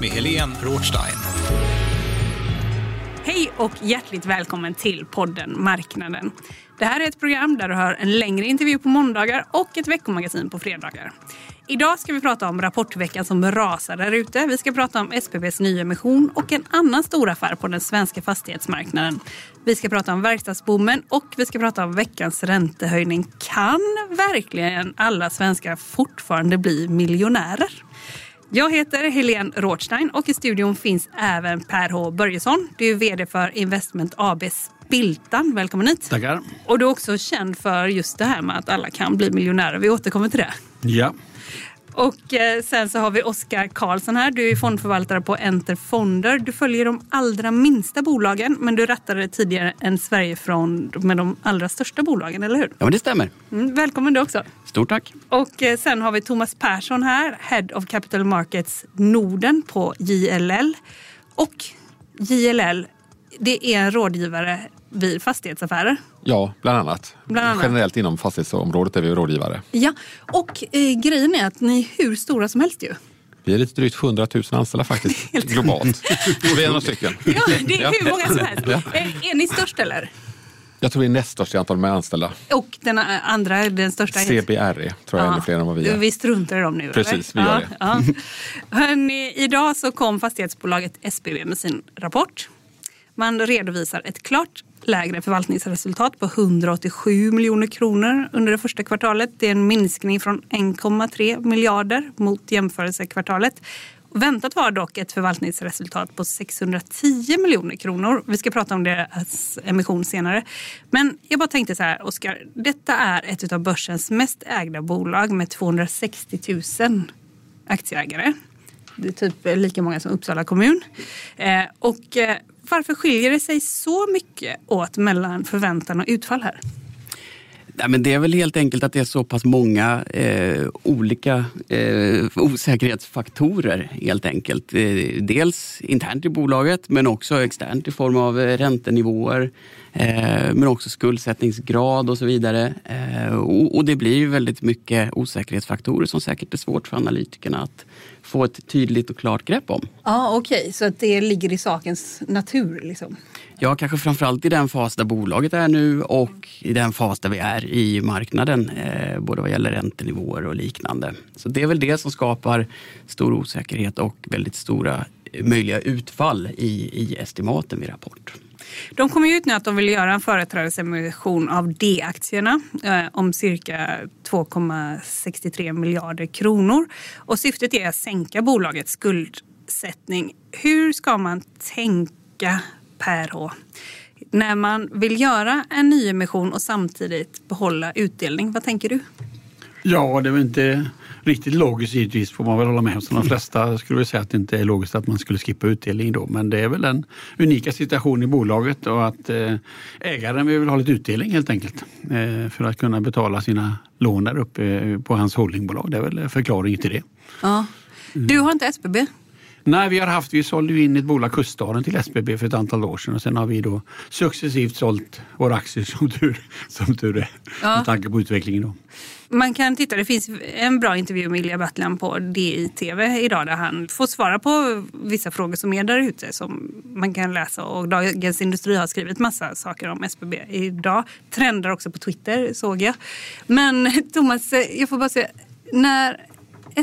med Helene Rothstein. Hej och hjärtligt välkommen till podden Marknaden. Det här är ett program där du hör en längre intervju på måndagar och ett veckomagasin på fredagar. Idag ska vi prata om rapportveckan som rasar där ute. Vi ska prata om SPBs nyemission och en annan stor affär på den svenska fastighetsmarknaden. Vi ska prata om verkstadsboomen och vi ska prata om veckans räntehöjning. Kan verkligen alla svenskar fortfarande bli miljonärer? Jag heter Helene Rothstein och i studion finns även Per H Börjesson. Du är vd för Investment AB Spiltan. Välkommen hit. Tackar. Och du är också känd för just det här med att alla kan bli miljonärer. Vi återkommer till det. Ja. Och eh, sen så har vi Oskar Karlsson här. Du är fondförvaltare på Enter Fonder. Du följer de allra minsta bolagen men du rattade tidigare en Sverigefond med de allra största bolagen, eller hur? Ja, men det stämmer. Mm, välkommen du också. Stort tack. Och eh, sen har vi Thomas Persson här, Head of Capital Markets Norden på JLL. Och JLL, det är en rådgivare vid fastighetsaffärer. Ja, bland annat. Bland annat. Generellt inom fastighetsområdet är vi rådgivare. Ja, och eh, grejen är att ni är hur stora som helst ju. Vi är lite drygt 100 000 anställda faktiskt, globalt. Och vi är några stycken. Ja, det är hur många som helst. Ja. Är, är ni störst eller? Jag tror vi är näst störst i antal med anställda. Och den eh, andra, den största? CBRE tror jag är ännu fler än vad vi är. Vi struntar i dem nu. Precis, eller? vi gör ja, Ja. Hörrni, idag så kom fastighetsbolaget SBB med sin rapport. Man redovisar ett klart lägre förvaltningsresultat på 187 miljoner kronor under det första kvartalet. Det är en minskning från 1,3 miljarder mot jämförelsekvartalet. Väntat var dock ett förvaltningsresultat på 610 miljoner kronor. Vi ska prata om deras emission senare. Men jag bara tänkte så här, Oskar. Detta är ett av börsens mest ägda bolag med 260 000 aktieägare. Det är typ lika många som Uppsala kommun. Eh, och eh, varför skiljer det sig så mycket åt mellan förväntan och utfall här? Nej, men det är väl helt enkelt att det är så pass många eh, olika eh, osäkerhetsfaktorer helt enkelt. Eh, dels internt i bolaget men också externt i form av eh, räntenivåer eh, men också skuldsättningsgrad och så vidare. Eh, och, och det blir ju väldigt mycket osäkerhetsfaktorer som säkert är svårt för analytikerna att få ett tydligt och klart grepp om. Ja, okej. Så att det ligger i sakens natur liksom. Ja, kanske framförallt i den fas där bolaget är nu och i den fas där vi är i marknaden. Eh, både vad gäller räntenivåer och liknande. Så det är väl det som skapar stor osäkerhet och väldigt stora eh, möjliga utfall i, i estimaten vid rapport. De kommer ju ut nu att de vill göra en företrädesemission av D-aktierna eh, om cirka 2,63 miljarder kronor. Och syftet är att sänka bolagets skuldsättning. Hur ska man tänka per H? När man vill göra en nyemission och samtidigt behålla utdelning. Vad tänker du? Ja, det är väl inte riktigt logiskt givetvis får man väl hålla med om. Så de flesta skulle väl säga att det inte är logiskt att man skulle skippa utdelning då. Men det är väl den unika situationen i bolaget och att eh, ägaren vill ha lite utdelning helt enkelt. Eh, för att kunna betala sina lån där uppe eh, på hans holdingbolag. Det är väl förklaringen till det. Ja. Du har inte SBB? Nej, vi har haft, vi sålde in ett bolag, Kuststaden, till SBB för ett antal år sedan och sen har vi då successivt sålt våra aktier som tur, som tur är. Ja. Med tanke på utvecklingen då. Man kan titta, det finns en bra intervju med Ilja Battlan på DI-TV idag där han får svara på vissa frågor som är där ute som man kan läsa. Och Dagens Industri har skrivit massa saker om SBB idag. Trendar också på Twitter såg jag. Men Thomas, jag får bara säga, när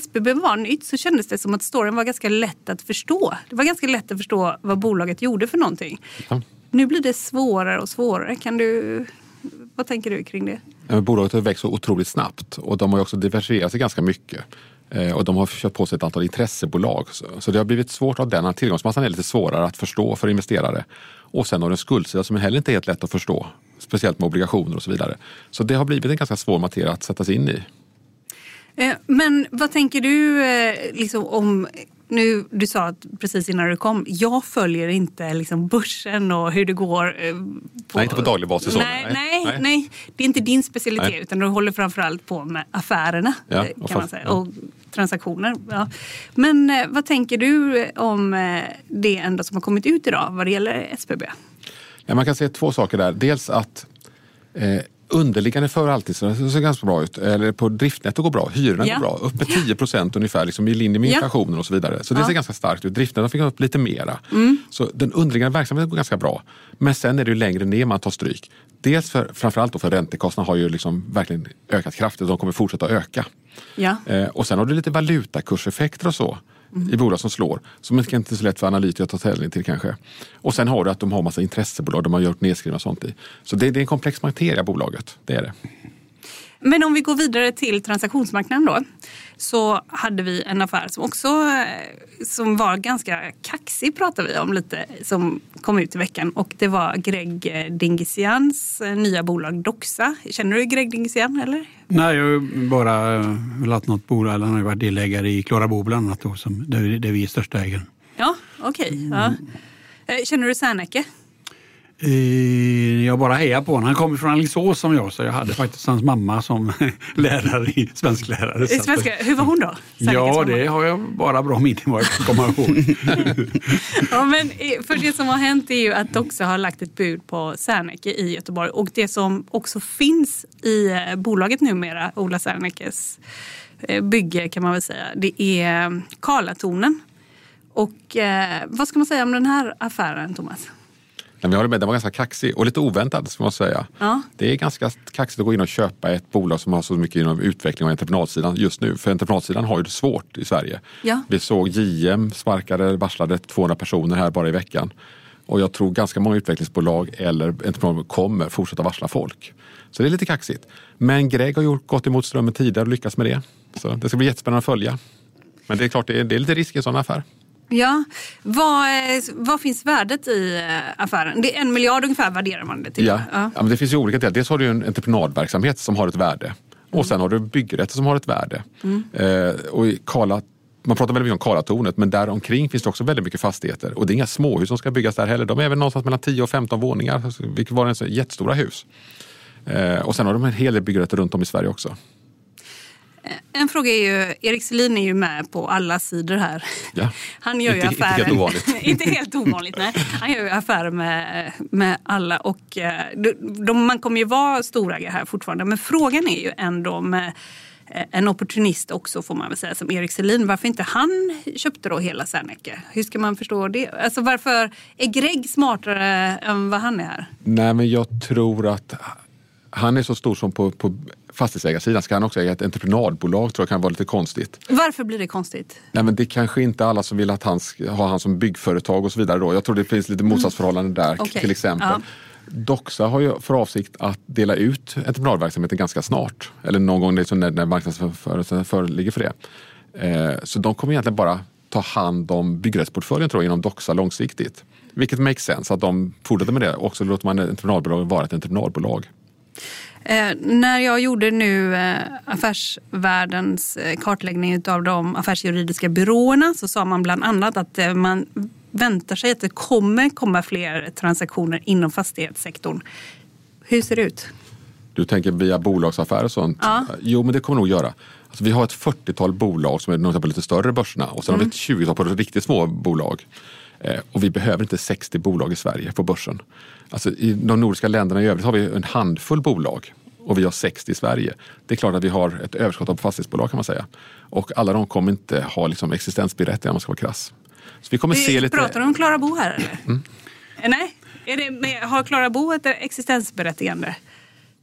SBB var nytt så kändes det som att storyn var ganska lätt att förstå. Det var ganska lätt att förstå vad bolaget gjorde för någonting. Ja. Nu blir det svårare och svårare. Kan du, vad tänker du kring det? Ja, Bolaget har växt så otroligt snabbt och de har också diversifierat sig ganska mycket. Eh, och de har köpt på sig ett antal intressebolag. Så, det har blivit svårt av den. Tillgångsmassan är lite svårare att förstå för investerare. Och sen har du en skuldsida som heller inte är helt lätt att förstå. Speciellt med obligationer och så vidare. Så det har blivit en ganska svår materia att sätta sig in i. Eh, Men vad tänker du eh, liksom, om nu, du sa att precis innan du kom, jag följer inte liksom börsen och hur det går. eh, På, Nej, inte på daglig basis. Nej, nej, Nej. nej. det är inte din specialitet Nej. utan du håller framförallt på med affärerna Ja, och kan man fast- säga, ja. och transaktioner. Ja. Men vad tänker du om det enda som har kommit ut idag vad det gäller SBB? Ja, man kan säga två saker där. Dels att eh, underliggande för alltid så det ser ganska bra ut. Eller på driftnetto går bra, hyrorna Ja. går bra. Upp med 10 procent ungefär, liksom i linje med Ja. inflationen och så vidare. Så det Ja. Mm. ser ganska starkt ut. Driftnetto fick upp lite mera. Så den underliggande verksamheten går ganska bra. Men sen är det ju längre ner man tar stryk. Dels för, framförallt då för räntekostnaderna har ju liksom verkligen ökat kraftigt och de kommer fortsätta öka. Ja. Eh, och sen har du lite valutakurseffekter och så i bolag som slår. Som inte är så lätt för analytiker att ta ställning till kanske. Och sen har du att de har massa intressebolag, de har gjort nedskrivna och sånt i. Så det, det är en komplex materia bolaget, det är det. Men om vi går vidare till transaktionsmarknaden då. Så hade vi en affär som också eh, som var ganska kaxig pratar vi om lite som kom ut i veckan och det var Greg Dingesians eh, nya bolag Doxa. Känner du Greg Dingesian eller? Nej, jag har bara eh, haft något bolag, eller han har ju varit delägare i Klarabo bland annat då, som, där, där vi är största ägaren. Ja, okej. Ja. Eh, Känner du Serneke? Eh, Jag bara hejar på honom. Han kommer från Alingsås som jag, så jag hade faktiskt hans mamma som lärare i svensklärare. Svenska. Hur var hon då? Sernekes Ja, det har jag bara bra minnen vad jag kan komma ihåg. Ja, men eh, för det som har hänt är ju att Doxa har lagt ett bud på Serneke i Göteborg. Och det som också finns i eh, bolaget numera, Ola Sernekes bygge kan man väl säga, det är Karlatornen. Och eh, vad ska man säga om den här affären, Thomas? Men vi håller med, den var ganska kaxig och lite oväntad ska man säga. Ja. Det är ganska kaxigt att gå in och köpa ett bolag som har så mycket inom utveckling och entreprenadsidan just nu. För entreprenadsidan har ju det svårt i Sverige. Ja. Vi såg JM sparkade, varslade 200 personer här bara i veckan. Och jag tror ganska många utvecklingsbolag eller entreprenadbolag kommer fortsätta varsla folk. Så det är lite kaxigt. Men Greg har gjort, gått emot strömmen tidigare och lyckats med det. Så det ska bli jättespännande att följa. Men det är klart, det är, det är lite risk i en sån affär. Ja, vad, eh, vad finns värdet i eh, affären? Det är en miljard ungefär värderar man det till. Ja. Ja. men det finns ju olika delar. Dels har du en entreprenadverksamhet som har ett värde. Och sen har du byggrätter som har ett värde. Eh, och i Karla, man pratar väldigt mycket om Karlatornet men där omkring finns det också väldigt mycket fastigheter. Och det är inga småhus som ska byggas där heller. De är väl någonstans mellan 10 och 15 våningar. Vilket var en så jättestora hus. Eh, och sen har de en hel del byggrätter runt om i Sverige också. En fråga är ju, Erik Selin är ju med på alla sidor här. Ja. Han gör ju Inte- inte affärer. helt ovanligt. inte helt ovanligt, nej. Han gör ju affärer med, med alla och eh, de, de, man kommer ju vara storägare här fortfarande. Men frågan är ju ändå med eh, en opportunist också får man väl säga som Erik Selin. Varför inte han köpte då hela Serneke? Hur ska man förstå det? Alltså varför är Greg smartare än vad han är? Nej men jag tror att han är så stor som på, på fastighetsägarsidan. Ska han också äga ett entreprenadbolag tror jag kan vara lite konstigt. Varför blir det konstigt? Nej, men det kanske inte alla som vill att han ska ha han som byggföretag och så vidare. Då. Jag tror det finns lite motsatsförhållanden där Mm. Okej, till exempel. ja. Doxa har ju för avsikt att dela ut entreprenadverksamheten ganska snart. Eller någon gång liksom när, när marknadsförutsättningar föreligger för det. Eh, så de kommer egentligen bara ta hand om byggrättsportföljen tror jag, inom Doxa långsiktigt. Vilket makes sense att de fortsätter med det och så låter man ett entreprenadbolag vara ett entreprenadbolag. Eh, när jag gjorde nu eh, affärsvärldens eh, kartläggning av de affärsjuridiska byråerna så sa man bland annat att eh, man väntar sig att det kommer komma fler transaktioner inom fastighetssektorn. Hur ser det ut? Du tänker via bolagsaffärer och sånt? Ja. Jo, men det kommer nog göra. Alltså, vi har ett 40-tal bolag som är på lite större börserna och sen har vi ett 20-tal på riktigt små bolag. Eh, och vi behöver inte 60 bolag i Sverige på börsen. Alltså, I de nordiska länderna i övrigt har vi en handfull bolag och vi har 60 i Sverige. Det är klart att vi har ett överskott av fastighetsbolag kan man säga. Och alla de kommer inte ha liksom, existensberättigande om man ska vara krass. Så vi kommer se Vi lite... Pratar du om Klara Bo här eller? Eh, Nej, är det med, har Klara Bo ett existensberättigande?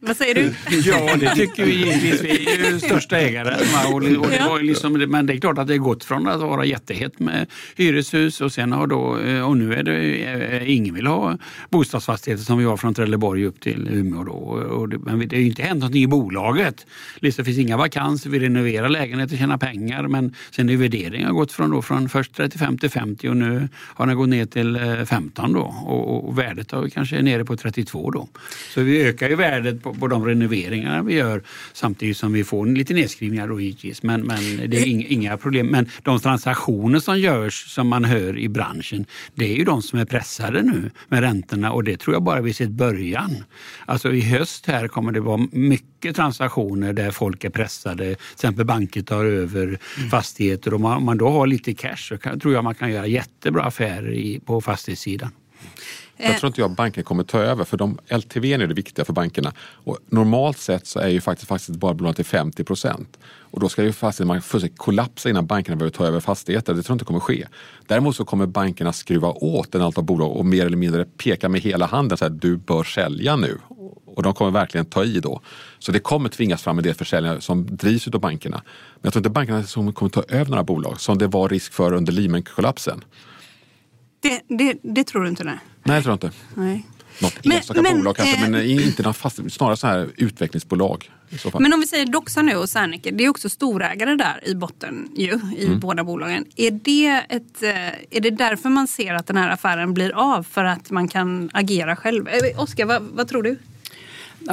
Vad säger du? Ja, det tycker vi givetvis. Vi är ju största ägare. Och det var liksom, men det är klart att det har gått från att vara jättehett med hyreshus och sen har då, och nu är det, ingen vill ha bostadsfastigheter som vi har från Trelleborg upp till Umeå. Då. Och det, men det har ju inte hänt något i bolaget. Det finns inga vakanser, vi renoverar lägenheter och tjänar pengar men sen är värderingen har gått från, då, från först 35 till 50 och nu har den gått ner till 15 då och, och värdet har kanske är nere på 32 då. Så vi ökar ju värdet på, på de renoveringarna vi gör samtidigt som vi får lite nedskrivningar då givetvis. Men, men det är inga, inga problem. Men de transaktioner som görs som man hör i branschen det är ju de som är pressade nu med räntorna och det tror jag bara vi sett början. Alltså i höst här kommer det vara mycket transaktioner där folk är pressade. Till exempel banker tar över mm. fastigheter och man, man då har lite cash så kan, tror jag man kan göra jättebra affärer i, på fastighetssidan. Jag tror inte jag banken kommer ta över för de, LTV är det viktiga för bankerna. Och normalt sett så är ju faktiskt, faktiskt bara belånat till 50 procent. Och då ska ju fastigheten fullständigt kollapsa innan bankerna behöver ta över fastigheter. Det tror jag inte kommer ske. Däremot så kommer bankerna skruva åt en antal bolag och mer eller mindre peka med hela handen så här, du bör sälja nu. Och de kommer verkligen ta i då. Så det kommer tvingas fram en del försäljningar som drivs av bankerna. Men jag tror inte bankerna kommer ta över några bolag som det var risk för under Lehman-kollapsen. Det, det, det, tror du inte? Nej, nej jag tror inte. Nej. Något men, enstaka men, bolag kanske, men inte någon fast, snarare så här utvecklingsbolag. Men om vi säger Doxa nu och Serneke, det är också storägare där i botten ju, i mm. båda bolagen. Är det, ett, eh, är det därför man ser att den här affären blir av? För att man kan agera själv? Eh, Oskar, vad, vad tror du?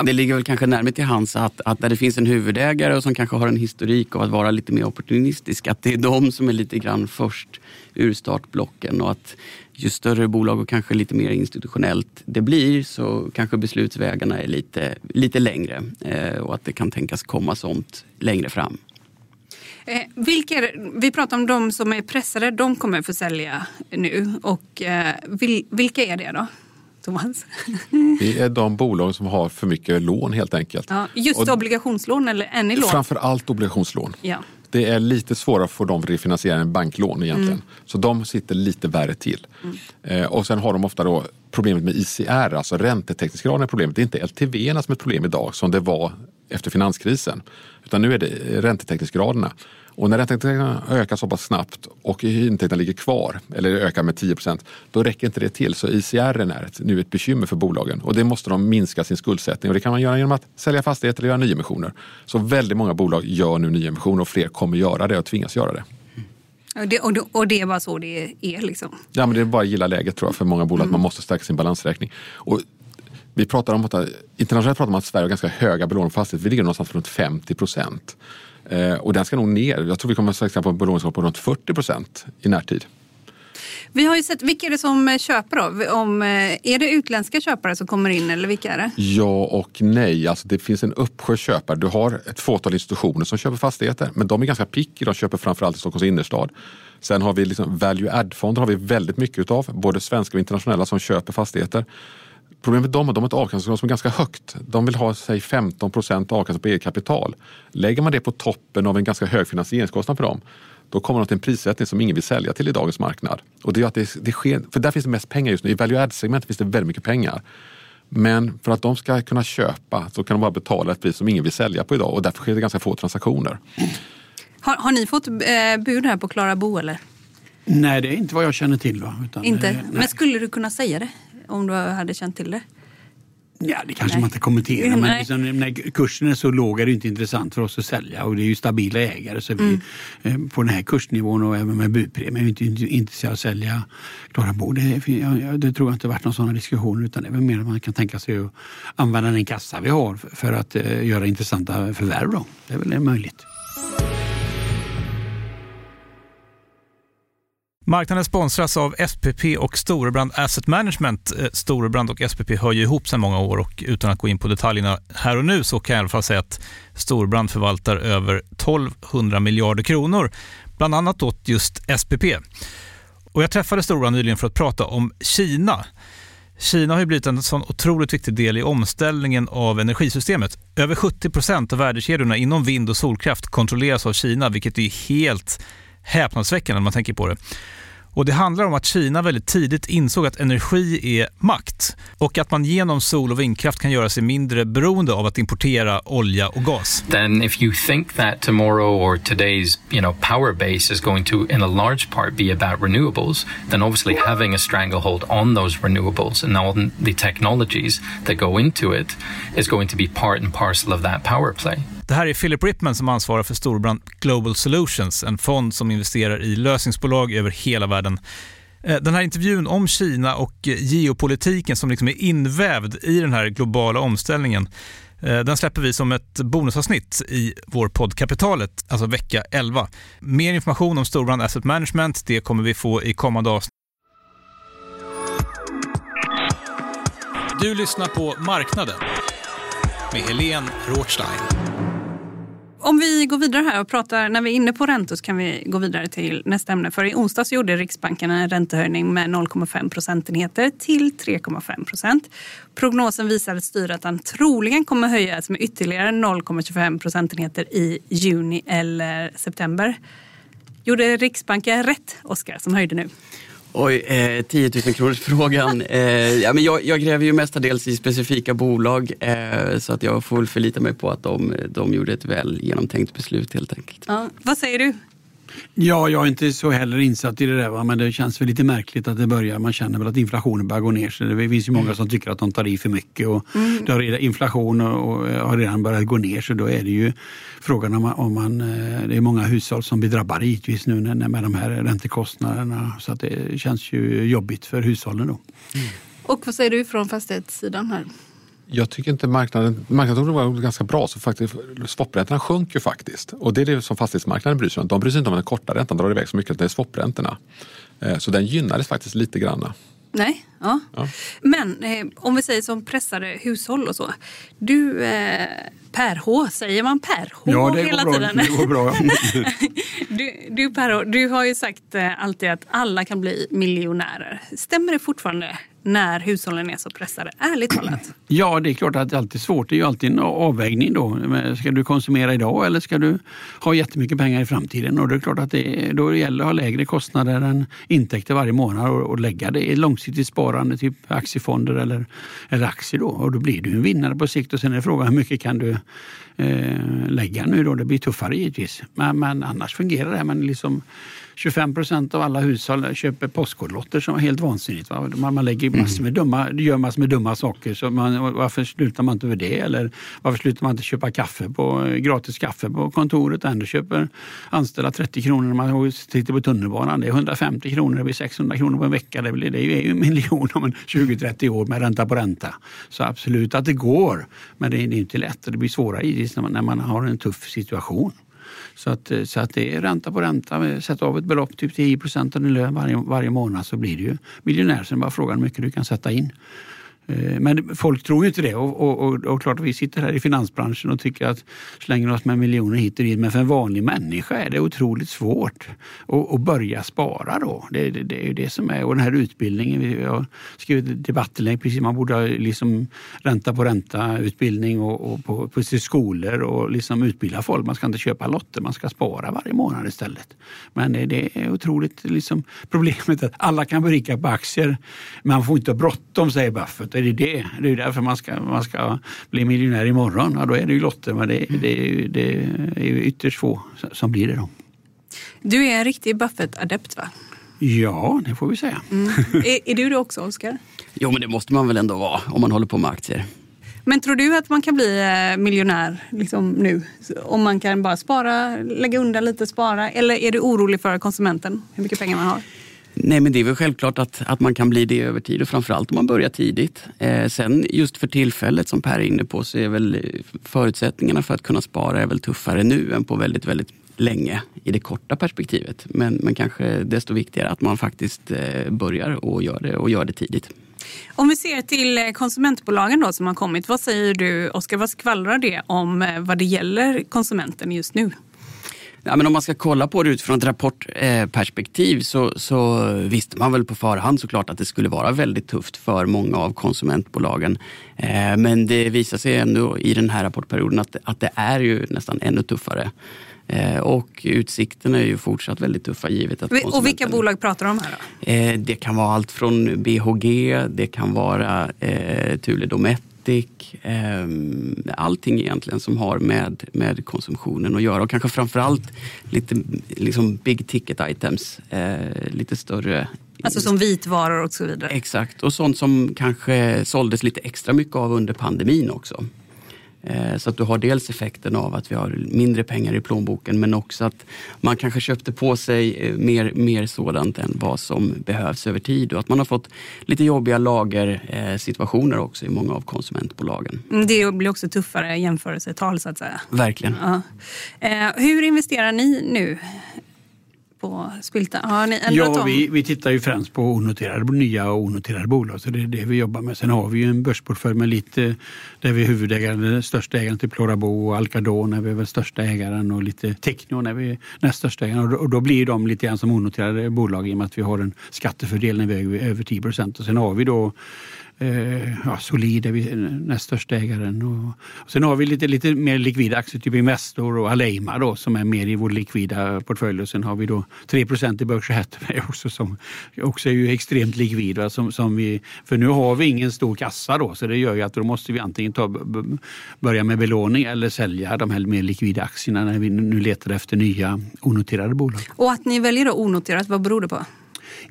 Det ligger väl kanske närmare till hands att, att där det finns en huvudägare som kanske har en historik av att vara lite mer opportunistisk, att det är de som är lite grann först ur startblocken och att ju större bolag och kanske lite mer institutionellt det blir så kanske beslutsvägarna är lite, lite längre eh, och att det kan tänkas komma sånt längre fram. Eh, vilka, vi pratar om de som är pressade, de kommer få sälja nu. Och, eh, vil, vilka är det då? Thomas? Det är de bolag som har för mycket lån helt enkelt. Ja, just och, obligationslån eller är lån? Framför allt obligationslån. Ja. Det är lite svårare att få dem refinansiera än banklån egentligen. Mm. Så de sitter lite värre till. Mm. Eh, och sen har de ofta då problemet med ICR, alltså räntetäckningsgraden är problemet. Det är inte LTV som är ett problem idag som det var efter finanskrisen. Utan nu är det räntetäckningsgraderna. Och när räntetäckningen ökar så pass snabbt och intäkterna ligger kvar, eller ökar med 10 procent, då räcker inte det till. Så ICR är ett, nu ett bekymmer för bolagen och det måste de minska sin skuldsättning och det kan man göra genom att sälja fastigheter eller göra nyemissioner. Så väldigt många bolag gör nu nyemissioner och fler kommer göra det och tvingas göra det. Och det, och, det, och det är bara så det är? Liksom. Ja, men det är bara att gilla läget tror jag för många bolag, mm. att man måste stärka sin balansräkning. Och vi pratar om att, internationellt pratar man om att Sverige har ganska höga belåning på fastigheter. Vi ligger någonstans runt 50 procent. Eh, och den ska nog ner. Jag tror vi kommer att på en belåningsgrad på runt 40 procent i närtid. Vi har ju sett, vilka är det som köper då? Om, eh, är det utländska köpare som kommer in eller vilka är det? Ja och nej. Alltså det finns en uppsjö köpare. Du har ett fåtal institutioner som köper fastigheter men de är ganska picky. De köper framförallt i Stockholms innerstad. Sen har vi liksom value add-fonder har vi väldigt mycket utav. Både svenska och internationella som köper fastigheter. Problemet med dem är att de har ett avkastningskrav som är ganska högt. De vill ha säg 15 procent avkastning på eget kapital. Lägger man det på toppen av en ganska hög finansieringskostnad för dem då kommer de till en prissättning som ingen vill sälja till i dagens marknad. Och det är att det, det sker, för där finns det mest pengar just nu. I value add-segmentet finns det väldigt mycket pengar. Men för att de ska kunna köpa så kan de bara betala ett pris som ingen vill sälja på idag och därför sker det ganska få transaktioner. Har, har ni fått eh, bud här på Klara Bo eller? Nej, det är inte vad jag känner till. Va? Utan, inte? Eh, men skulle du kunna säga det? Om du hade känt till det? Ja, det kanske Nej. man inte kommenterar. Men liksom, när kursen är så låg är det inte intressant för oss att sälja och det är ju stabila ägare. Så mm. vi, eh, på den här kursnivån och även med budpremie är vi inte intresserade av att sälja Klara Bo. Det, det tror jag inte varit någon sån diskussion utan det är väl mer att man kan tänka sig att använda den kassa vi har för att uh, göra intressanta förvärv. Då. Det är väl möjligt. Marknaden sponsras av SPP och Storebrand Asset Management. Eh, Storebrand och SPP hör ju ihop sedan många år och utan att gå in på detaljerna här och nu så kan jag i alla fall säga att Storebrand förvaltar över 1200 miljarder kronor, bland annat åt just SPP. Och jag träffade Storebrand nyligen för att prata om Kina. Kina har ju blivit en sån otroligt viktig del i omställningen av energisystemet. Över 70 procent av värdekedjorna inom vind och solkraft kontrolleras av Kina, vilket är helt häpnadsväckande när man tänker på det. Och Det handlar om att Kina väldigt tidigt insåg att energi är makt och att man genom sol och vindkraft kan göra sig mindre beroende av att importera olja och gas. Then if you think that tomorrow or today's you know, power base is going to in a large part be about renewables, then obviously having a stranglehold on those renewables and all the technologies that go into it is going to be part and parcel of that power play. Det här är Philip Ripman som ansvarar för Storbrand Global Solutions, en fond som investerar i lösningsbolag över hela världen. Eh, den här intervjun om Kina och eh, geopolitiken som liksom är invävd i den här globala omställningen eh, den släpper vi som ett bonusavsnitt i vår podd Kapitalet, alltså vecka 11. Mer information om Storbrand Asset Management det kommer vi få i kommande avsnitt. Du lyssnar på Marknaden med Helene Rothstein. Om vi går vidare här och pratar, när vi är inne på räntor så kan vi gå vidare till nästa ämne. För i onsdags gjorde Riksbanken en räntehöjning med 0,5 procentenheter till 3,5 procent. Prognosen visar att styrräntan troligen kommer höjas med ytterligare 0,25 procentenheter i juni eller september. Gjorde Riksbanken rätt, Oskar, som höjde nu? Oj, eh, 10 000 kronors frågan. Eh, ja, men jag, jag gräver ju mestadels i specifika bolag eh, så att jag får förlita mig på att de, de gjorde ett väl genomtänkt beslut helt enkelt. Ja, vad säger du? Ja, jag är inte så heller insatt i det där, va? men det känns väl lite märkligt att det börjar. Man känner väl att inflationen börjar gå ner. Så det finns ju många som tycker att de tar i för mycket. Och mm. det har redan, inflation och, och har redan börjat gå ner så då är det ju frågan om man, om man eh, det är många hushåll som blir drabbade givetvis nu med de här räntekostnaderna. Så att det känns ju jobbigt för hushållen då. Mm. Och vad säger du från fastighetssidan här? Jag tycker inte marknaden, marknaden var ganska bra. Så faktiskt, swapräntorna sjönk ju faktiskt. Och det är det som fastighetsmarknaden bryr sig om. De bryr sig inte om den korta räntan drar iväg så mycket, det är swapräntorna. Eh, så den gynnades faktiskt lite grann. Nej, ja. ja. Men eh, om vi säger som pressade hushåll och så. Du, eh, Per H, säger man Per H ja, det hela går tiden? Bra. Det går bra. du, du, per H, du har ju sagt eh, alltid att alla kan bli miljonärer. Stämmer det fortfarande? När hushållen är så pressade? Ärligt talat. Ja, det är klart att det är alltid svårt. Det är ju alltid en avvägning då. Ska du konsumera idag eller ska du ha jättemycket pengar i framtiden? Och det är klart att det då gäller att ha lägre kostnader än intäkter varje månad och, och lägga det i långsiktigt sparande, typ aktiefonder eller, eller aktier då. Och då blir du en vinnare på sikt och sen är frågan hur mycket kan du eh, lägga nu då? Det blir tuffare givetvis. Men, men annars fungerar det. Men liksom, 25 procent av alla hushåll köper postkodlotter som är helt vansinnigt. Va? Man, man lägger massor med dumma, gör massor med dumma saker. Så man, varför slutar man inte med det? Eller varför slutar man inte köpa kaffe på, gratis kaffe på kontoret? Ändå köper anställda 30 kronor när man sitter på tunnelbanan. Det är 150 kronor, det blir 600 kronor på en vecka. Det, blir, det är ju en miljon om 20-30 år med ränta på ränta. Så absolut att det går. Men det är, inte lätt och det blir svårare när man har en tuff situation. Så att, eh, så att det är ränta på ränta. Sätt av ett belopp, typ 10 procent av din lön varje, varje månad så blir du ju miljonär. Sen bara frågan hur mycket du kan sätta in. Eh, men folk tror ju inte det och, och, och, och klart vi sitter här i finansbranschen och tycker att slänger oss med miljoner hit och dit. Men för en vanlig människa är det otroligt svårt att, att börja spara då. Det, det, det är ju det som är. Och den här utbildningen, jag har skrivit debattinlägg precis, man borde ha liksom ränta på ränta utbildning och, och på, på skolor och liksom utbilda folk. Man ska inte köpa lotter, man ska spara varje månad istället. Men det, det är otroligt liksom problemet att alla kan berika på aktier. Man får inte ha bråttom säger Buffett är det det. Det är därför man ska, man ska bli miljonär imorgon. Ja, då är det ju lotter, men det, det, det är ju ytterst få som blir det då. Du är en riktig Buffett-adept va? Ja, det får vi säga. Mm. Är, är, du det också, Oskar? Jo, men det måste man väl ändå vara om man håller på med aktier. Men tror du att man kan bli eh, miljonär liksom nu? Om man kan bara spara, lägga undan lite, spara? Eller är du orolig för konsumenten, hur mycket pengar man har? Nej, men det är väl självklart att, att man kan bli det över tid och framförallt om man börjar tidigt. Eh, sen just för tillfället som Per är inne på så är väl eh, förutsättningarna för att kunna spara är väl tuffare nu än på väldigt, väldigt länge i det korta perspektivet. Men, men kanske desto viktigare att man faktiskt eh, börjar och gör det och gör det tidigt. Om vi ser till eh, konsumentbolagen då som har kommit. Vad säger du Oskar, vad skvallrar det om eh, vad det gäller konsumenten just nu? Ja, men om man ska kolla på det utifrån ett rapportperspektiv så, så visste man väl på förhand såklart att det skulle vara väldigt tufft för många av konsumentbolagen. Eh, men det visar sig ändå i den här rapportperioden att, att det är ju nästan ännu tuffare. Eh, och utsikterna är ju fortsatt väldigt tuffa givet att Och vilka bolag pratar du om här då? Eh, det kan vara allt från BHG, det kan vara eh, Thule Dometic, eh, allting egentligen som har med, med konsumtionen att göra och kanske framförallt lite liksom big ticket items, eh, lite större Alltså som vitvaror och så vidare? Exakt, och sånt som kanske såldes lite extra mycket av under pandemin också. Eh, så att du har dels effekten av att vi har mindre pengar i plånboken men också att man kanske köpte på sig eh, mer, mer sådant än vad som behövs över tid och att man har fått lite jobbiga lagersituationer också i många av konsumentbolagen. Mm, det blir också tuffare jämförelsetal så att säga. Verkligen. Ja. Eh, hur investerar ni nu på Spilta? Har ni ändrat Ja, om? vi, vi tittar ju främst på onoterade, nya och onoterade bolag. Så det är det vi jobbar med. Sen har vi ju en börsportfölj med lite där vi är huvudägare, den största ägaren till Plorabo och Alcadon är vi väl största ägaren och lite Techno är vi näst största ägaren. Och då, och då blir de lite grann som onoterade bolag i och med att vi har en skattefördel när vi är över 10 procent. Och sen har vi då Eh, ja, Solid är vi näst största ägaren. Och, och sen har vi lite, lite mer likvida aktier, typ Investor och Aleima då, som är mer i vår likvida portfölj. Och sen har vi då 3 i Berkshire Hathaway också som också är ju extremt likvid. Va, som, som vi, för nu har vi ingen stor kassa då, så det gör ju att då måste vi antingen ta, börja med belåning eller sälja de här mer likvida aktierna när vi nu letar efter nya onoterade bolag. Och att ni väljer då onoterat, vad beror det på?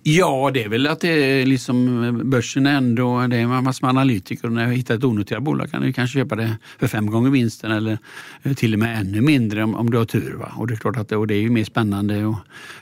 Ja, det är väl att det är liksom eh, börsen är ändå, det är en massa analytiker och när jag hittar ett onoterat bolag kan du kanske köpa det för fem gånger vinsten eller eh, till och med ännu mindre om, om du har tur. Va? Och det är klart att det, och det är ju mer spännande. Och,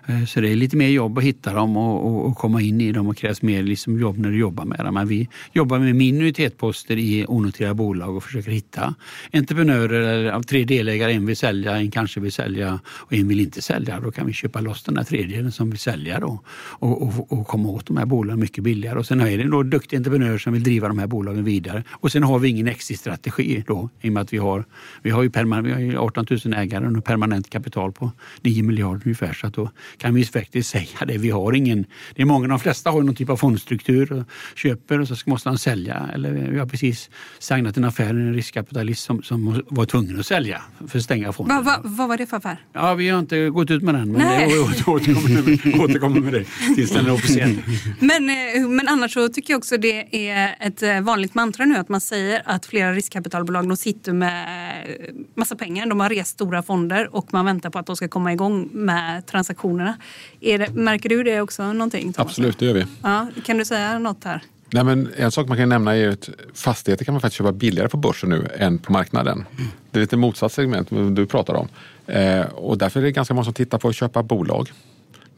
eh, så det är lite mer jobb att hitta dem och, och, och komma in i dem och krävs mer liksom jobb när du jobbar med dem. Men vi jobbar med minoritetsposter i onoterade bolag och försöker hitta entreprenörer eller av tre delägare. En vill sälja, en kanske vill sälja och en vill inte sälja. Då kan vi köpa loss den där tredjedelen som vill sälja då. Och, och, och komma åt de här bolagen mycket billigare. Och sen är det då duktiga entreprenörer som vill driva de här bolagen vidare. Och sen har vi ingen exit-strategi då i och med att vi har, vi har ju vi har ju 18 000 ägare och permanent kapital på 9 miljarder ungefär. Så att då kan vi faktiskt säga det. Vi har ingen, det är många, de flesta har någon typ av fondstruktur och köper och så måste han sälja. Eller vi har precis signat en affär med en riskkapitalist som, som var tvungen att sälja för att stänga fonden. Va, va, vad var det för affär? Ja, vi har inte gått ut med den men Nej. det, återkommer, återkommer med det är officiell. Men, eh, men annars så tycker jag också det är ett eh, vanligt mantra nu att man säger att flera riskkapitalbolag de sitter med eh, massa pengar. De har rest stora fonder och man väntar på att de ska komma igång med transaktionerna. Det, märker du det också någonting? Thomas? Absolut, det gör vi. Ja, kan du säga något här? Nej, men en sak man kan nämna är att fastigheter kan man faktiskt köpa billigare på börsen nu än på marknaden. Det är lite motsatt segment du pratar om. Eh, och därför är det ganska många som tittar på att köpa bolag.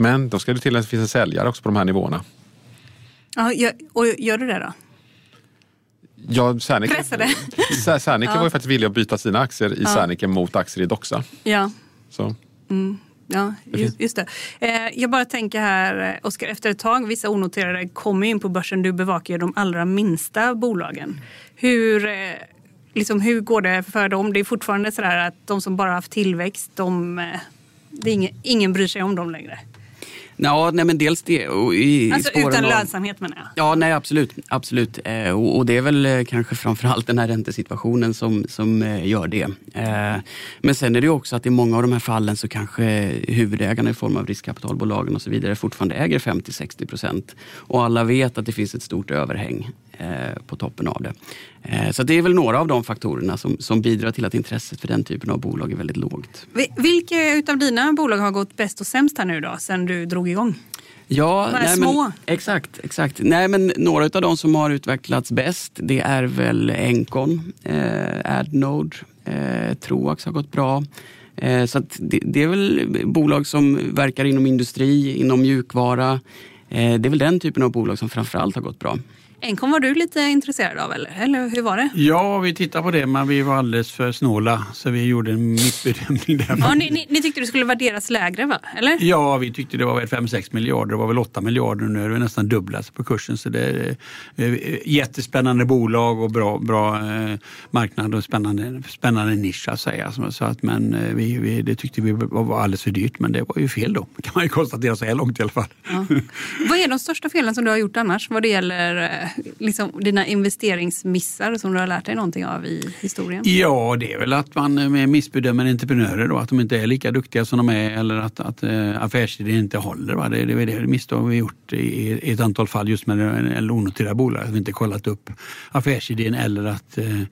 Men då ska det till att det finns en säljare också på de här nivåerna. Ja, och gör du det då? Ja, Serneke, Pressade. Serneke var ju faktiskt villig att byta sina aktier i Serneke mot aktier i Doxa. Ja. Så. Ja, just, just det. Eh, jag bara tänker här, eh, Oskar, efter ett tag, vissa onoterade kommer ju in på börsen. Du bevakar ju de allra minsta bolagen. Hur, eh, liksom, hur går det för dem? Det är fortfarande så att de som bara haft tillväxt, de, det är ingen, ingen bryr sig om dem längre. Ja, nej men dels det. Och i, Alltså spåren utan lönsamhet menar jag. Ja, nej absolut. absolut. Eh, och, det är väl eh, kanske framförallt den här räntesituationen som, som eh, gör det. Men sen är det också att i många av de här fallen så kanske huvudägarna i form av riskkapitalbolagen och så vidare fortfarande äger 50-60 procent. Och alla vet att det finns ett stort överhäng på toppen av det. Eh, så det är väl några av de faktorerna som, som bidrar till att intresset för den typen av bolag är väldigt lågt. Vi- Vilka utav dina bolag har gått bäst och sämst här nu då, sen du drog igång? Ja, nej, små. Men, exakt, exakt. Nej, men några av de som har utvecklats bäst det är väl Encon, eh, Adnode, eh, Troax har gått bra. Eh, så det, det är väl bolag som verkar inom industri, inom mjukvara. Eh, det är väl den typen av bolag som framförallt har gått bra. Encom var du lite intresserad av eller? eller hur var det? Ja, vi tittade på det men vi var alldeles för snåla så vi gjorde en mittbedömning där. Ja, ni, ni, ni tyckte det skulle värderas lägre va? Eller? Ja, vi tyckte det var 5-6 miljarder. Det var väl 8 miljarder nu. Det nästan dubblat på kursen. Så det är eh, jättespännande bolag och bra, bra eh, marknad och spännande, spännande nisch att säga. Så att, men eh, vi, vi, det tyckte vi var alldeles för dyrt. Men det var ju fel då, kan man ju konstatera så här långt i alla fall. Ja. Vad är de största felen som du har gjort annars vad det gäller liksom, dina investeringsmissar som du har lärt dig någonting av i historien? Ja, det är väl att man missbedömer entreprenörer då, att de inte är lika duktiga som de är eller att, att äh, affärsidén inte håller. Va? Det, det är det misstag vi har gjort i, i ett antal fall just med en onoterad bolag, att vi inte kollat upp affärsidén eller att äh,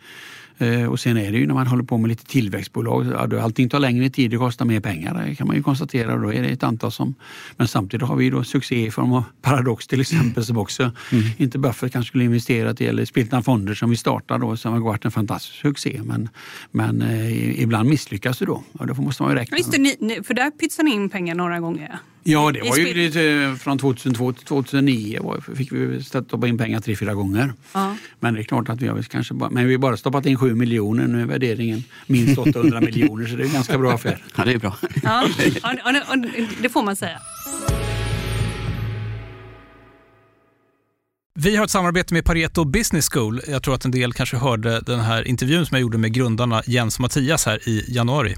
och sen är det ju när man håller på med lite tillväxtbolag, allting tar längre tid och kostar mer pengar det kan man ju konstatera. Då är det ett antal som, men samtidigt har vi då succé i form av Paradox till exempel som också mm. inte Buffett kanske skulle investerat i eller Spiltna Fonder som vi startade då som har varit en fantastisk succé. Men, men eh, ibland misslyckas du då och då måste man ju räkna. Visst, ni, för där pytsade ni in pengar några gånger. Ja, det var ju lite, från 2002 till 2009 var, fick vi stoppa in pengar tre, fyra gånger. Ja. Men det är klart att vi har kanske bara, men vi har bara stoppat in 7 miljoner. Nu är värderingen minst 800 miljoner så det är en ganska bra affär. Ja, det är bra. Ja, och, det får man säga. Vi har ett samarbete med Pareto Business School. Jag tror att en del kanske hörde den här intervjun som jag gjorde med grundarna Jens och Mattias här i januari.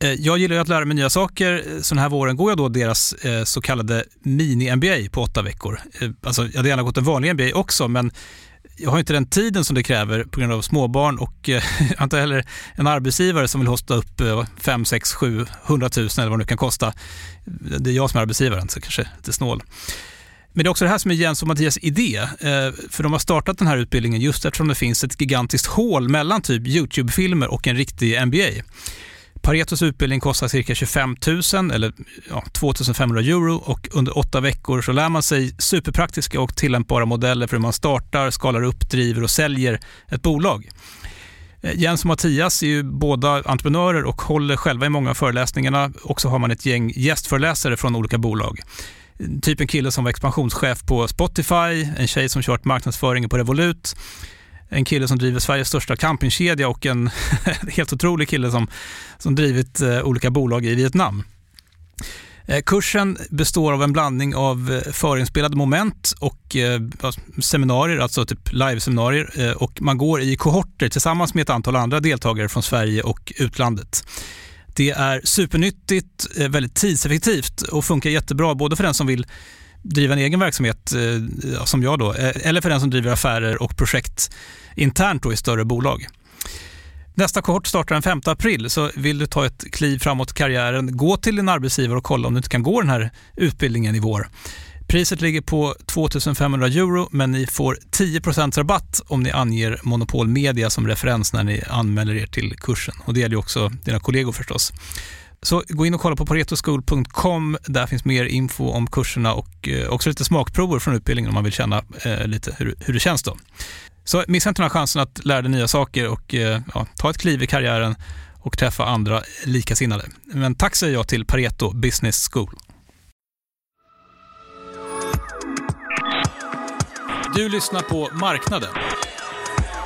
Eh, jag gillar att lära mig nya saker. Så den här våren går jag då deras eh, så kallade mini-MBA på åtta veckor. Eh, alltså, jag hade gärna gått en vanlig MBA också, men jag har inte den tiden som det kräver på grund av småbarn och jag har inte heller en arbetsgivare som vill hosta upp 5, 6, 7, 100 000 eller vad det nu kan kosta. Det är jag som är arbetsgivaren, så kanske lite snål. Men det är också det här som är Jens och Mattias idé. För de har startat den här utbildningen just eftersom det finns ett gigantiskt hål mellan typ YouTube-filmer och en riktig MBA. Paretos utbildning kostar cirka 25 000 eller ja, 2 500 euro och under åtta veckor så lär man sig superpraktiska och tillämpbara modeller för hur man startar, skalar upp, driver och säljer ett bolag. Eh, Jens och Mattias är ju båda entreprenörer och håller själva i många av föreläsningarna och så har man ett gäng gästföreläsare från olika bolag. Typ en kille som var expansionschef på Spotify, en tjej som kört marknadsföringen på Revolut, en kille som driver Sveriges största campingkedja och en helt otrolig kille som, som drivit eh, olika bolag i Vietnam. Eh, kursen består av en blandning av eh, förinspelade moment och alltså seminarier, alltså typ liveseminarier och man går i kohorter tillsammans med ett antal andra deltagare från Sverige och utlandet. Det är supernyttigt, väldigt tidseffektivt och funkar jättebra både för den som vill driva en egen verksamhet, eh, som jag då, eh, eller för den som driver affärer och projekt internt då i större bolag. Nästa kohort startar den 5 april, så vill du ta ett kliv framåt i karriären, gå till din arbetsgivare och kolla om du inte kan gå den här utbildningen i vår. Priset ligger på 2 500 euro, men ni får 10% rabatt om ni anger Monopol Media som referens när ni anmäler er till kursen. Och Det gäller också dina kollegor förstås. Så gå in och kolla på paretoschool.com. Där finns mer info om kurserna och eh, också lite smakprover från utbildningen om man vill känna eh, lite hur, hur det känns. då. Så missa inte den här chansen att lära dig nya saker och eh, ja, ta ett kliv i karriären och träffa andra likasinnade. Men tack säger jag till Pareto Business School. Du lyssnar på Marknaden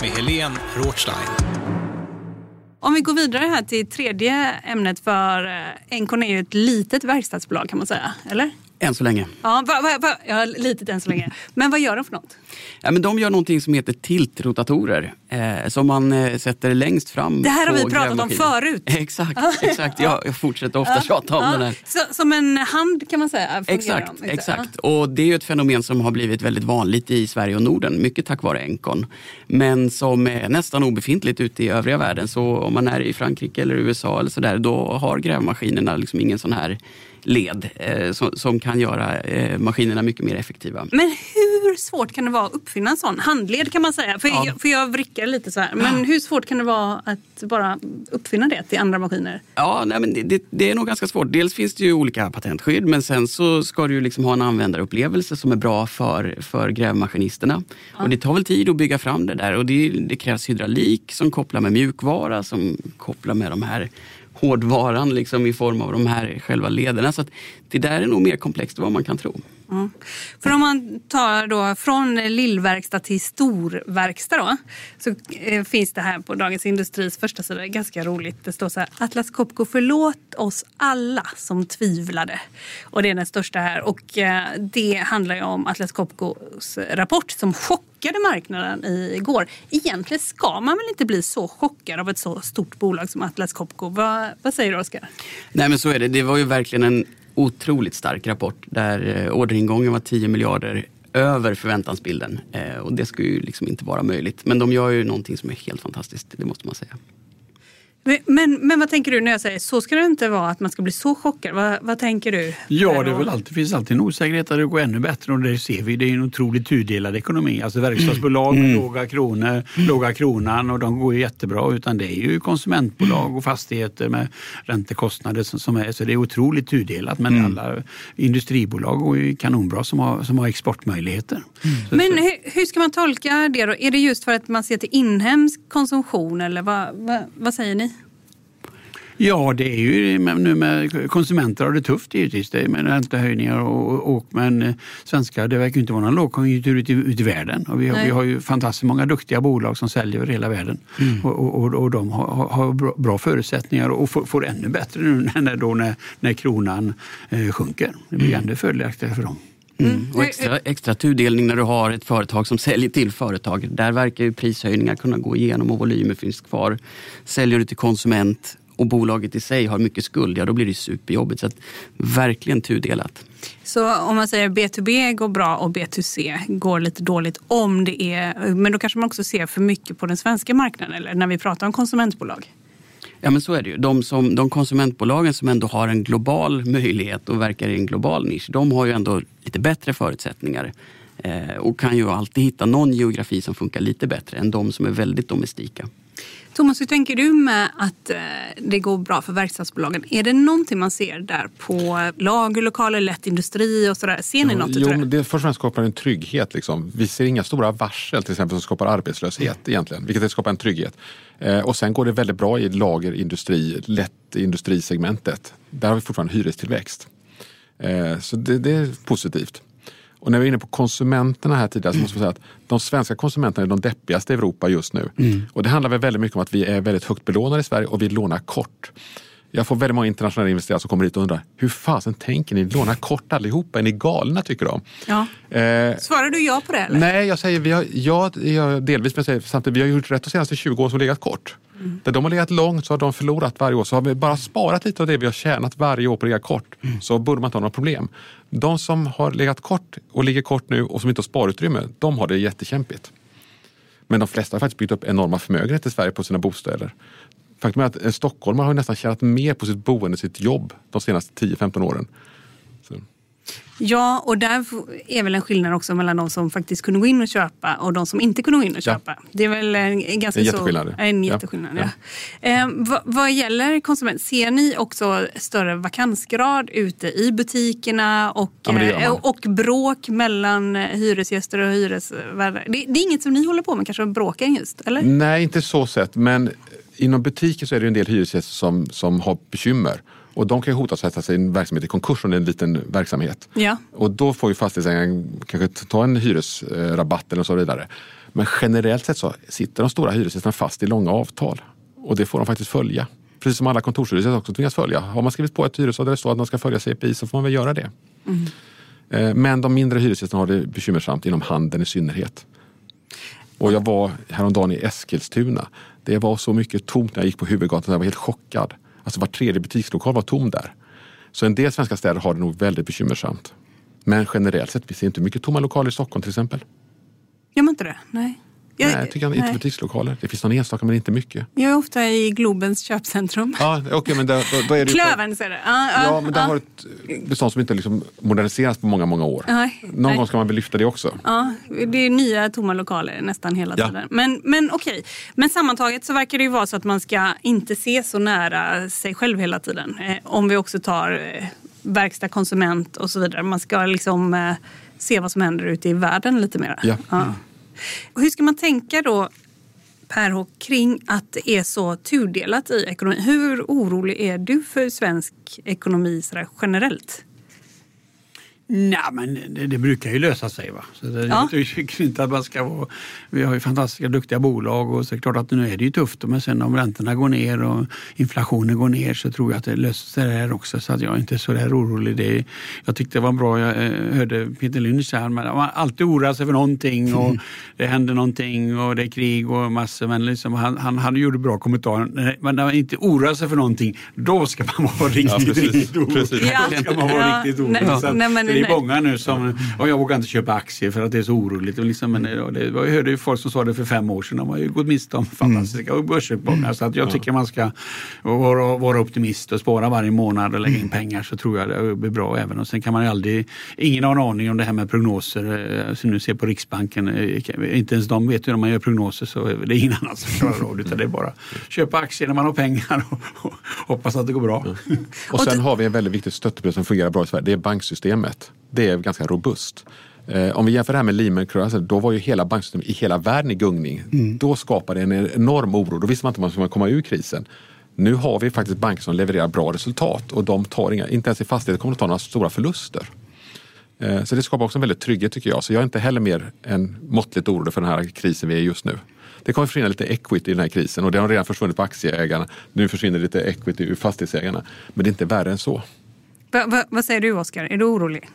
med Helene Rothstein. Om vi går vidare här till tredje ämnet för eh, NKN är ju ett litet verkstadsbolag kan man säga, eller? Än så länge. Ja, va, va, va, ja, litet än så länge. Men vad gör de för något? Ja, men de gör någonting som heter tiltrotatorer eh, som man eh, sätter längst fram Det här har vi pratat om förut. exakt, exakt. Jag, jag fortsätter ofta ja, tjata om ja. den här. Så, som en hand kan man säga? Exakt, de, exakt. Och det är ett fenomen som har blivit väldigt vanligt i Sverige och Norden, mycket tack vare Encon. Men som är nästan obefintligt ute i övriga världen. Så om man är i Frankrike eller USA eller sådär, då har grävmaskinerna liksom ingen sån här led eh, som, som, kan göra eh, maskinerna mycket mer effektiva. Men hur svårt kan det vara att uppfinna en sån handled kan man säga? För, ja. jag, för jag vrickar lite så här. Men hur svårt kan det vara att bara uppfinna det till andra maskiner? Ja, nej, men det, det, det, är nog ganska svårt. Dels finns det ju olika patentskydd men sen så ska du ju liksom ha en användarupplevelse som är bra för, för grävmaskinisterna. Ja. Och det tar väl tid att bygga fram det där och det, det krävs hydraulik som kopplar med mjukvara som kopplar med de här hårdvaran liksom, i form av de här själva lederna. Så det där är nog mer komplext än vad man kan tro. Mm. För om man tar då från lillverkstad till storverkstad då, så eh, finns det här på Dagens Industris första sida, ganska roligt. Det står så här, Atlas Copco förlåt oss alla som tvivlade. Och det är den största här och eh, det handlar ju om Atlas Copcos rapport som chockade marknaden igår. Egentligen ska man väl inte bli så chockad av ett så stort bolag som Atlas Copco. Vad, vad säger du Oskar? Nej men så är det. Det var ju verkligen en otroligt stark rapport där eh, orderingången var 10 miljarder över förväntansbilden. Eh, och det skulle ju liksom inte vara möjligt. Men de gör ju någonting som är helt fantastiskt, det måste man säga. Men, men vad tänker du när jag säger så ska det inte vara att man ska bli så chockad? Vad, vad tänker du? Ja, det är väl alltid, finns alltid en osäkerhet att det går ännu bättre och det ser vi. Det är en otroligt tudelad ekonomi. Alltså verkstadsbolag med mm. låga kronor, låga kronan och de går ju jättebra. Utan det är ju konsumentbolag och fastigheter med räntekostnader som, som är. Så det är otroligt tudelat. Men mm. alla industribolag går ju kanonbra som har, som har exportmöjligheter. Mm. Men hur, hur, ska man tolka det då? Är det just för att man ser till inhemsk konsumtion eller vad, vad, vad säger ni? Ja, det är ju nu med konsumenter har det tufft givetvis. Det är med räntehöjningar och, och men eh, svenska, det verkar inte vara någon lågkonjunktur ute, ute i världen. Och vi, har, vi har ju fantastiskt många duktiga bolag som säljer över hela världen. Mm. Och, och, och, de har, har bra förutsättningar och får, får ännu bättre nu när, då när, när kronan eh, sjunker. Det blir mm. ännu fördelaktigare för dem. Mm. mm. Och extra, extra tudelning när du har ett företag som säljer till företag. Där verkar ju prishöjningar kunna gå igenom och volymer finns kvar. Säljer du till konsument och bolaget i sig har mycket skuld, ja då blir det superjobbigt. Så att, verkligen tudelat. Så om man säger B2B går bra och B2C går lite dåligt om det är, men då kanske man också ser för mycket på den svenska marknaden eller när vi pratar om konsumentbolag? Ja men så är det ju. De, som, de konsumentbolagen som ändå har en global möjlighet och verkar i en global nisch, de har ju ändå lite bättre förutsättningar eh, och kan ju alltid hitta någon geografi som funkar lite bättre än de som är väldigt domestika. Thomas, hur tänker du med att eh, det går bra för verkstadsbolagen? Är det någonting man ser där på lagerlokaler, lätt industri och sådär? Ser ni jo, något jo, det? det? Först och främst skapar en trygghet. Liksom. Vi ser inga stora varsel till exempel som skapar arbetslöshet mm. egentligen, vilket skapar en trygghet. Eh, och sen går det väldigt bra i lagerindustri, lätt industrisegmentet. Där har vi fortfarande hyrestillväxt. Eh, så det, det är positivt. Och när vi är inne på konsumenterna här tidigare så måste man säga att de svenska konsumenterna är de deppigaste i Europa just nu. Mm. Och det handlar väl väldigt mycket om att vi är väldigt högt belånade i Sverige och vi lånar kort. Jag får väldigt många internationella investerare som kommer hit och undrar hur fasen tänker ni? Låna kort allihopa? Är ni galna tycker de? Ja. Eh, Svarar du ja på det? Eller? Nej, jag säger vi har, ja, jag, delvis, men jag säger samtidigt vi har gjort rätt de senaste 20 åren som legat kort. Mm. Där de har legat långt så har de förlorat varje år. Så har vi bara sparat lite av det vi har tjänat varje år på att ligga kort mm. så borde man inte ha några problem. De som har legat kort och ligger kort nu och som inte har sparutrymme, de har det jättekämpigt. Men de flesta har faktiskt byggt upp enorma förmögenheter i Sverige på sina bostäder. Faktum är att en stockholmare har nästan tjänat mer på sitt boende, sitt jobb de senaste 10-15 åren. Ja, och där är väl en skillnad också mellan de som faktiskt kunde gå in och köpa och de som inte kunde gå in och köpa. Ja. Det är väl en, ganska en jätteskillnad. Så, en jätteskillnad ja. Ja. Eh, vad, vad, gäller konsument, ser ni också större vakansgrad ute i butikerna och, eh, och bråk mellan hyresgäster och hyresvärdar? Det, det, är inget som ni håller på med, kanske bråken just? Eller? Nej, inte så sett. Men inom butiker så är det en del hyresgäster som, som har bekymmer. Och de kan hota att sätta sin verksamhet i konkurs om det är en liten verksamhet. Ja. Och då får ju fastighetsägaren kanske ta en hyresrabatt eller så vidare. Men generellt sett så sitter de stora hyresgästerna fast i långa avtal. Och det får de faktiskt följa. Precis som alla kontorshyresgäster också tvingas följa. Har man skrivit på ett hyresavtal där det står att man ska följa CPI så får man väl göra det. Mm. Eh, men de mindre hyresgästerna har det bekymmersamt inom handeln i synnerhet. Och jag var häromdagen i Eskilstuna. Det var så mycket tomt när jag gick på huvudgatan. Jag var helt chockad. Alltså var tredje butikslokal var tom där. Så en del svenska städer har det nog väldigt bekymmersamt. Men generellt sett, vi ser inte mycket tomma lokaler i Stockholm till exempel. Gör man inte det? Nej. Jag, nej, jag tycker nej. inte butikslokaler. Det finns någon enstaka men inte mycket. Jag är ofta i Globens köpcentrum. Ja, okay, men då, då är det Klövern ser du. Ja, ja, men där har ett bestånd som inte liksom moderniserats på många, många år. Någon nej. gång ska man väl lyfta det också. Ja, det är nya tomma lokaler nästan hela ja. tiden. Men, men okej, okay. men sammantaget så verkar det ju vara så att man ska inte se så nära sig själv hela tiden. Eh, om vi också tar eh, verkstad, konsument och så vidare. Man ska liksom eh, se vad som händer ute i världen lite mer. Ja. ja. Hur ska man tänka då Per kring att det är så tudelat i ekonomin. Hur orolig är du för svensk ekonomi generellt? Nej, men det, det, brukar ju lösa sig. Va? Så det, ja. Jag tycker inte att man ska vara... Vi har ju fantastiska duktiga bolag och så är det klart att nu är det ju tufft. Men sen om räntorna går ner och inflationen går ner så tror jag att det löser sig där också. Så att jag är inte så där orolig. Det, jag tyckte det var bra, jag eh, hörde Peter Lynch här, man alltid oroar sig för någonting och det händer någonting och det är krig och massor. Men liksom, han, han, han gjorde bra kommentarer. Men när man inte oroar sig för någonting, då ska man vara riktigt, ja, riktigt orolig. Ja. Då ska man vara ja. riktigt orolig. Ja. Är många nu som, och jag vågar inte köpa aktier för att det är så oroligt. Och liksom, men det, jag hörde ju folk som sa det för fem år sedan, de har ju gått miste om fantastiska mm. börsuppgångar. Så att jag tycker man ska vara, vara optimist och spara varje månad och lägga in mm. pengar så tror jag det blir bra även. Och sen kan man ju aldrig, ingen har en aning om det här med prognoser. Eh, som nu ser på Riksbanken, eh, inte ens de vet hur man gör prognoser så det är ingen annan som klarar av det. Utan det är bara köpa aktier när man har pengar och, hoppas att det går bra. Mm. Och sen har vi en väldigt viktig stöttepel som fungerar bra i Sverige. Det är banksystemet det är ganska robust. Eh, om vi jämför det här med Lehman Brothers, då var ju hela banksystemet i hela världen i gungning. Mm. Då skapade det en enorm oro. Då visste man inte hur man skulle komma ur krisen. Nu har vi faktiskt banker som levererar bra resultat och de tar inga, inte ens i fastigheter kommer de ta några stora förluster. Eh, så det skapar också en väldigt trygghet tycker jag. Så jag är inte heller mer än måttligt orolig för den här krisen vi är i just nu. Det kommer försvinna lite equity i den här krisen och det har redan försvunnit på aktieägarna. Nu försvinner lite equity ur fastighetsägarna. Men det är inte värre än så. Va, va, vad säger du Oskar, är du orolig?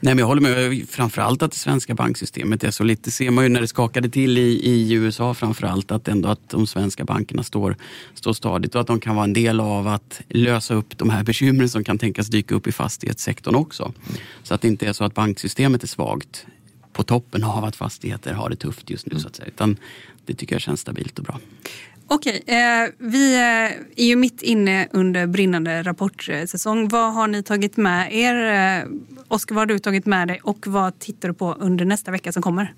Nej, men jag håller med. Framförallt att det svenska banksystemet är så lite. ser man ju när det skakade till i, i USA framförallt att ändå att de svenska bankerna står, står stadigt och att de kan vara en del av att lösa upp de här bekymren som kan tänkas dyka upp i fastighetssektorn också. Så att det inte är så att banksystemet är svagt på toppen av att fastigheter har det tufft just nu. Så att säga. Utan det tycker jag känns stabilt och bra. Okej, eh, vi eh, är ju mitt inne under brinnande rapportsäsong. Vad har ni tagit med er? Eh, Oskar, vad har du tagit med dig och vad tittar du på under nästa vecka som kommer?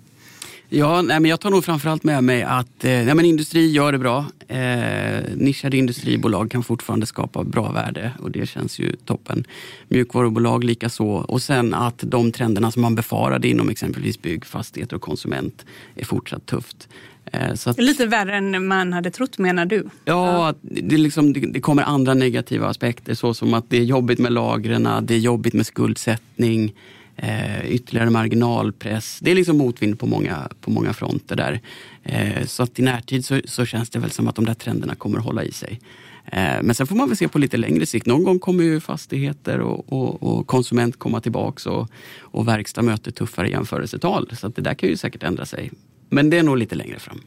Ja, nej, men jag tar nog framförallt med mig att eh, nej, men industri gör det bra. Eh, nischade industribolag kan fortfarande skapa bra värde och det känns ju toppen. Mjukvarubolag likaså. Och sen att de trenderna som man befarade inom exempelvis bygg, fastigheter och konsument är fortsatt tufft. Eh, att, Lite värre än man hade trott menar du? Ja, det, liksom, det, kommer andra negativa aspekter såsom att det är jobbigt med lagren, det är jobbigt med skuldsättning, eh, ytterligare marginalpress. Det är liksom motvind på många, på många fronter där. Eh, så att i närtid så, så, känns det väl som att de där trenderna kommer att hålla i sig. Eh, men sen får man väl se på lite längre sikt. Någon gång kommer ju fastigheter och, och, och konsument komma tillbaks och, och verkstad möter tuffare jämförelsetal. Så att det där kan ju säkert ändra sig. Men det är nog lite längre fram.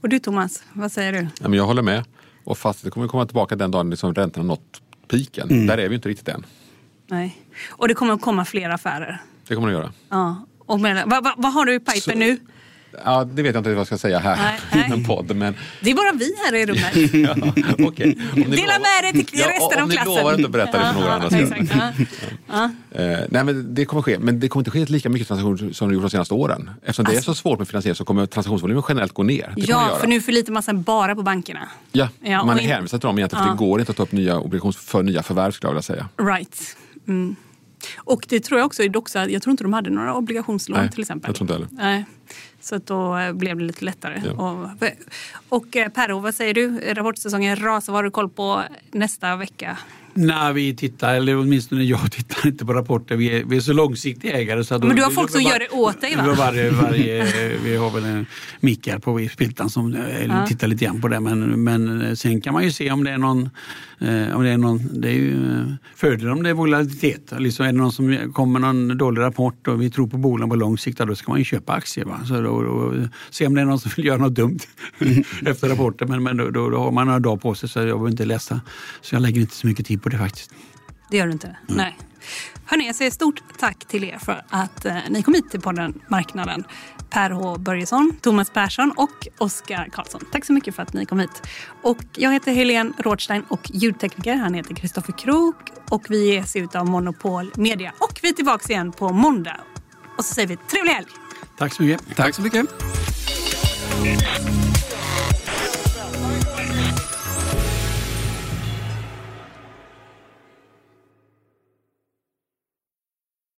Och du Thomas, vad säger du? Ja, men jag håller med. Och fastigheter kommer komma tillbaka den dagen liksom räntorna nått piken. Mm. Där är vi inte riktigt än. Nej. Och det kommer att komma fler affärer. Det kommer det att göra. Ja. Och med, vad, vad, vad har du i pipen Så, nu? Ja, det vet jag inte vad jag ska säga här i en podd. Men... Det är bara vi här i rummet. ja, okay. Dela med dig till ja, resten av klassen. Om ni lovar att inte berätta det för några andra. Ja. Uh, nej, men det kommer ske, men det kommer inte ske lika mycket transaktioner som det gjort de senaste åren. Eftersom alltså. det är så svårt med finansiering så kommer transaktionsvolymen generellt gå ner. Det ja, för nu förlitar man sig bara på bankerna. Ja, ja man är hänvisad till dem egentligen för det går inte att ta upp nya obligations för nya förvärv skulle jag vilja säga. Right. Mm. Och det tror jag också i Doxa, jag tror inte de hade några obligationslån Nej, till exempel. Jag tror inte heller. Nej. Så att då eh, blev det lite lättare. Ja. Och, och eh, Perro, vad säger du? Rapportsäsongen rasar. Vad har du koll på nästa vecka? Nej, vi tittar, eller åtminstone jag tittar inte på rapporter. Vi är, vi är så långsiktiga ägare. Så Men du har folk som var, gör det åt dig va? Varje, varje, vi har väl en här på Spiltan som eh, ja. tittar lite grann på det. Men, men sen kan man ju se om det är någon, eh, om det är någon, det är ju eh, fördel om det är volatilitet. Liksom är det någon som kommer någon dålig rapport och vi tror på bolagen på lång sikt, då ska man ju köpa aktier. Va? Så då, då, se om det är någon som vill göra något dumt efter rapporten. Men, men då, då, då, har man några dagar på sig så jag behöver inte läsa. Så jag lägger inte så mycket tid på det faktiskt. Det gör du inte? Mm. Nej. Hörni, jag säger stort tack till er för att eh, ni kom hit till podden Marknaden. Per H Börjesson, Thomas Persson och Oskar Karlsson. Tack så mycket för att ni kom hit. Och jag heter Helene Rådstein och ljudtekniker. Han heter Kristoffer Krook och vi ges ut av Monopol Media. Och vi är tillbaka igen på måndag. Och så säger vi trevlig helg! Tack så mycket. Tack så mycket.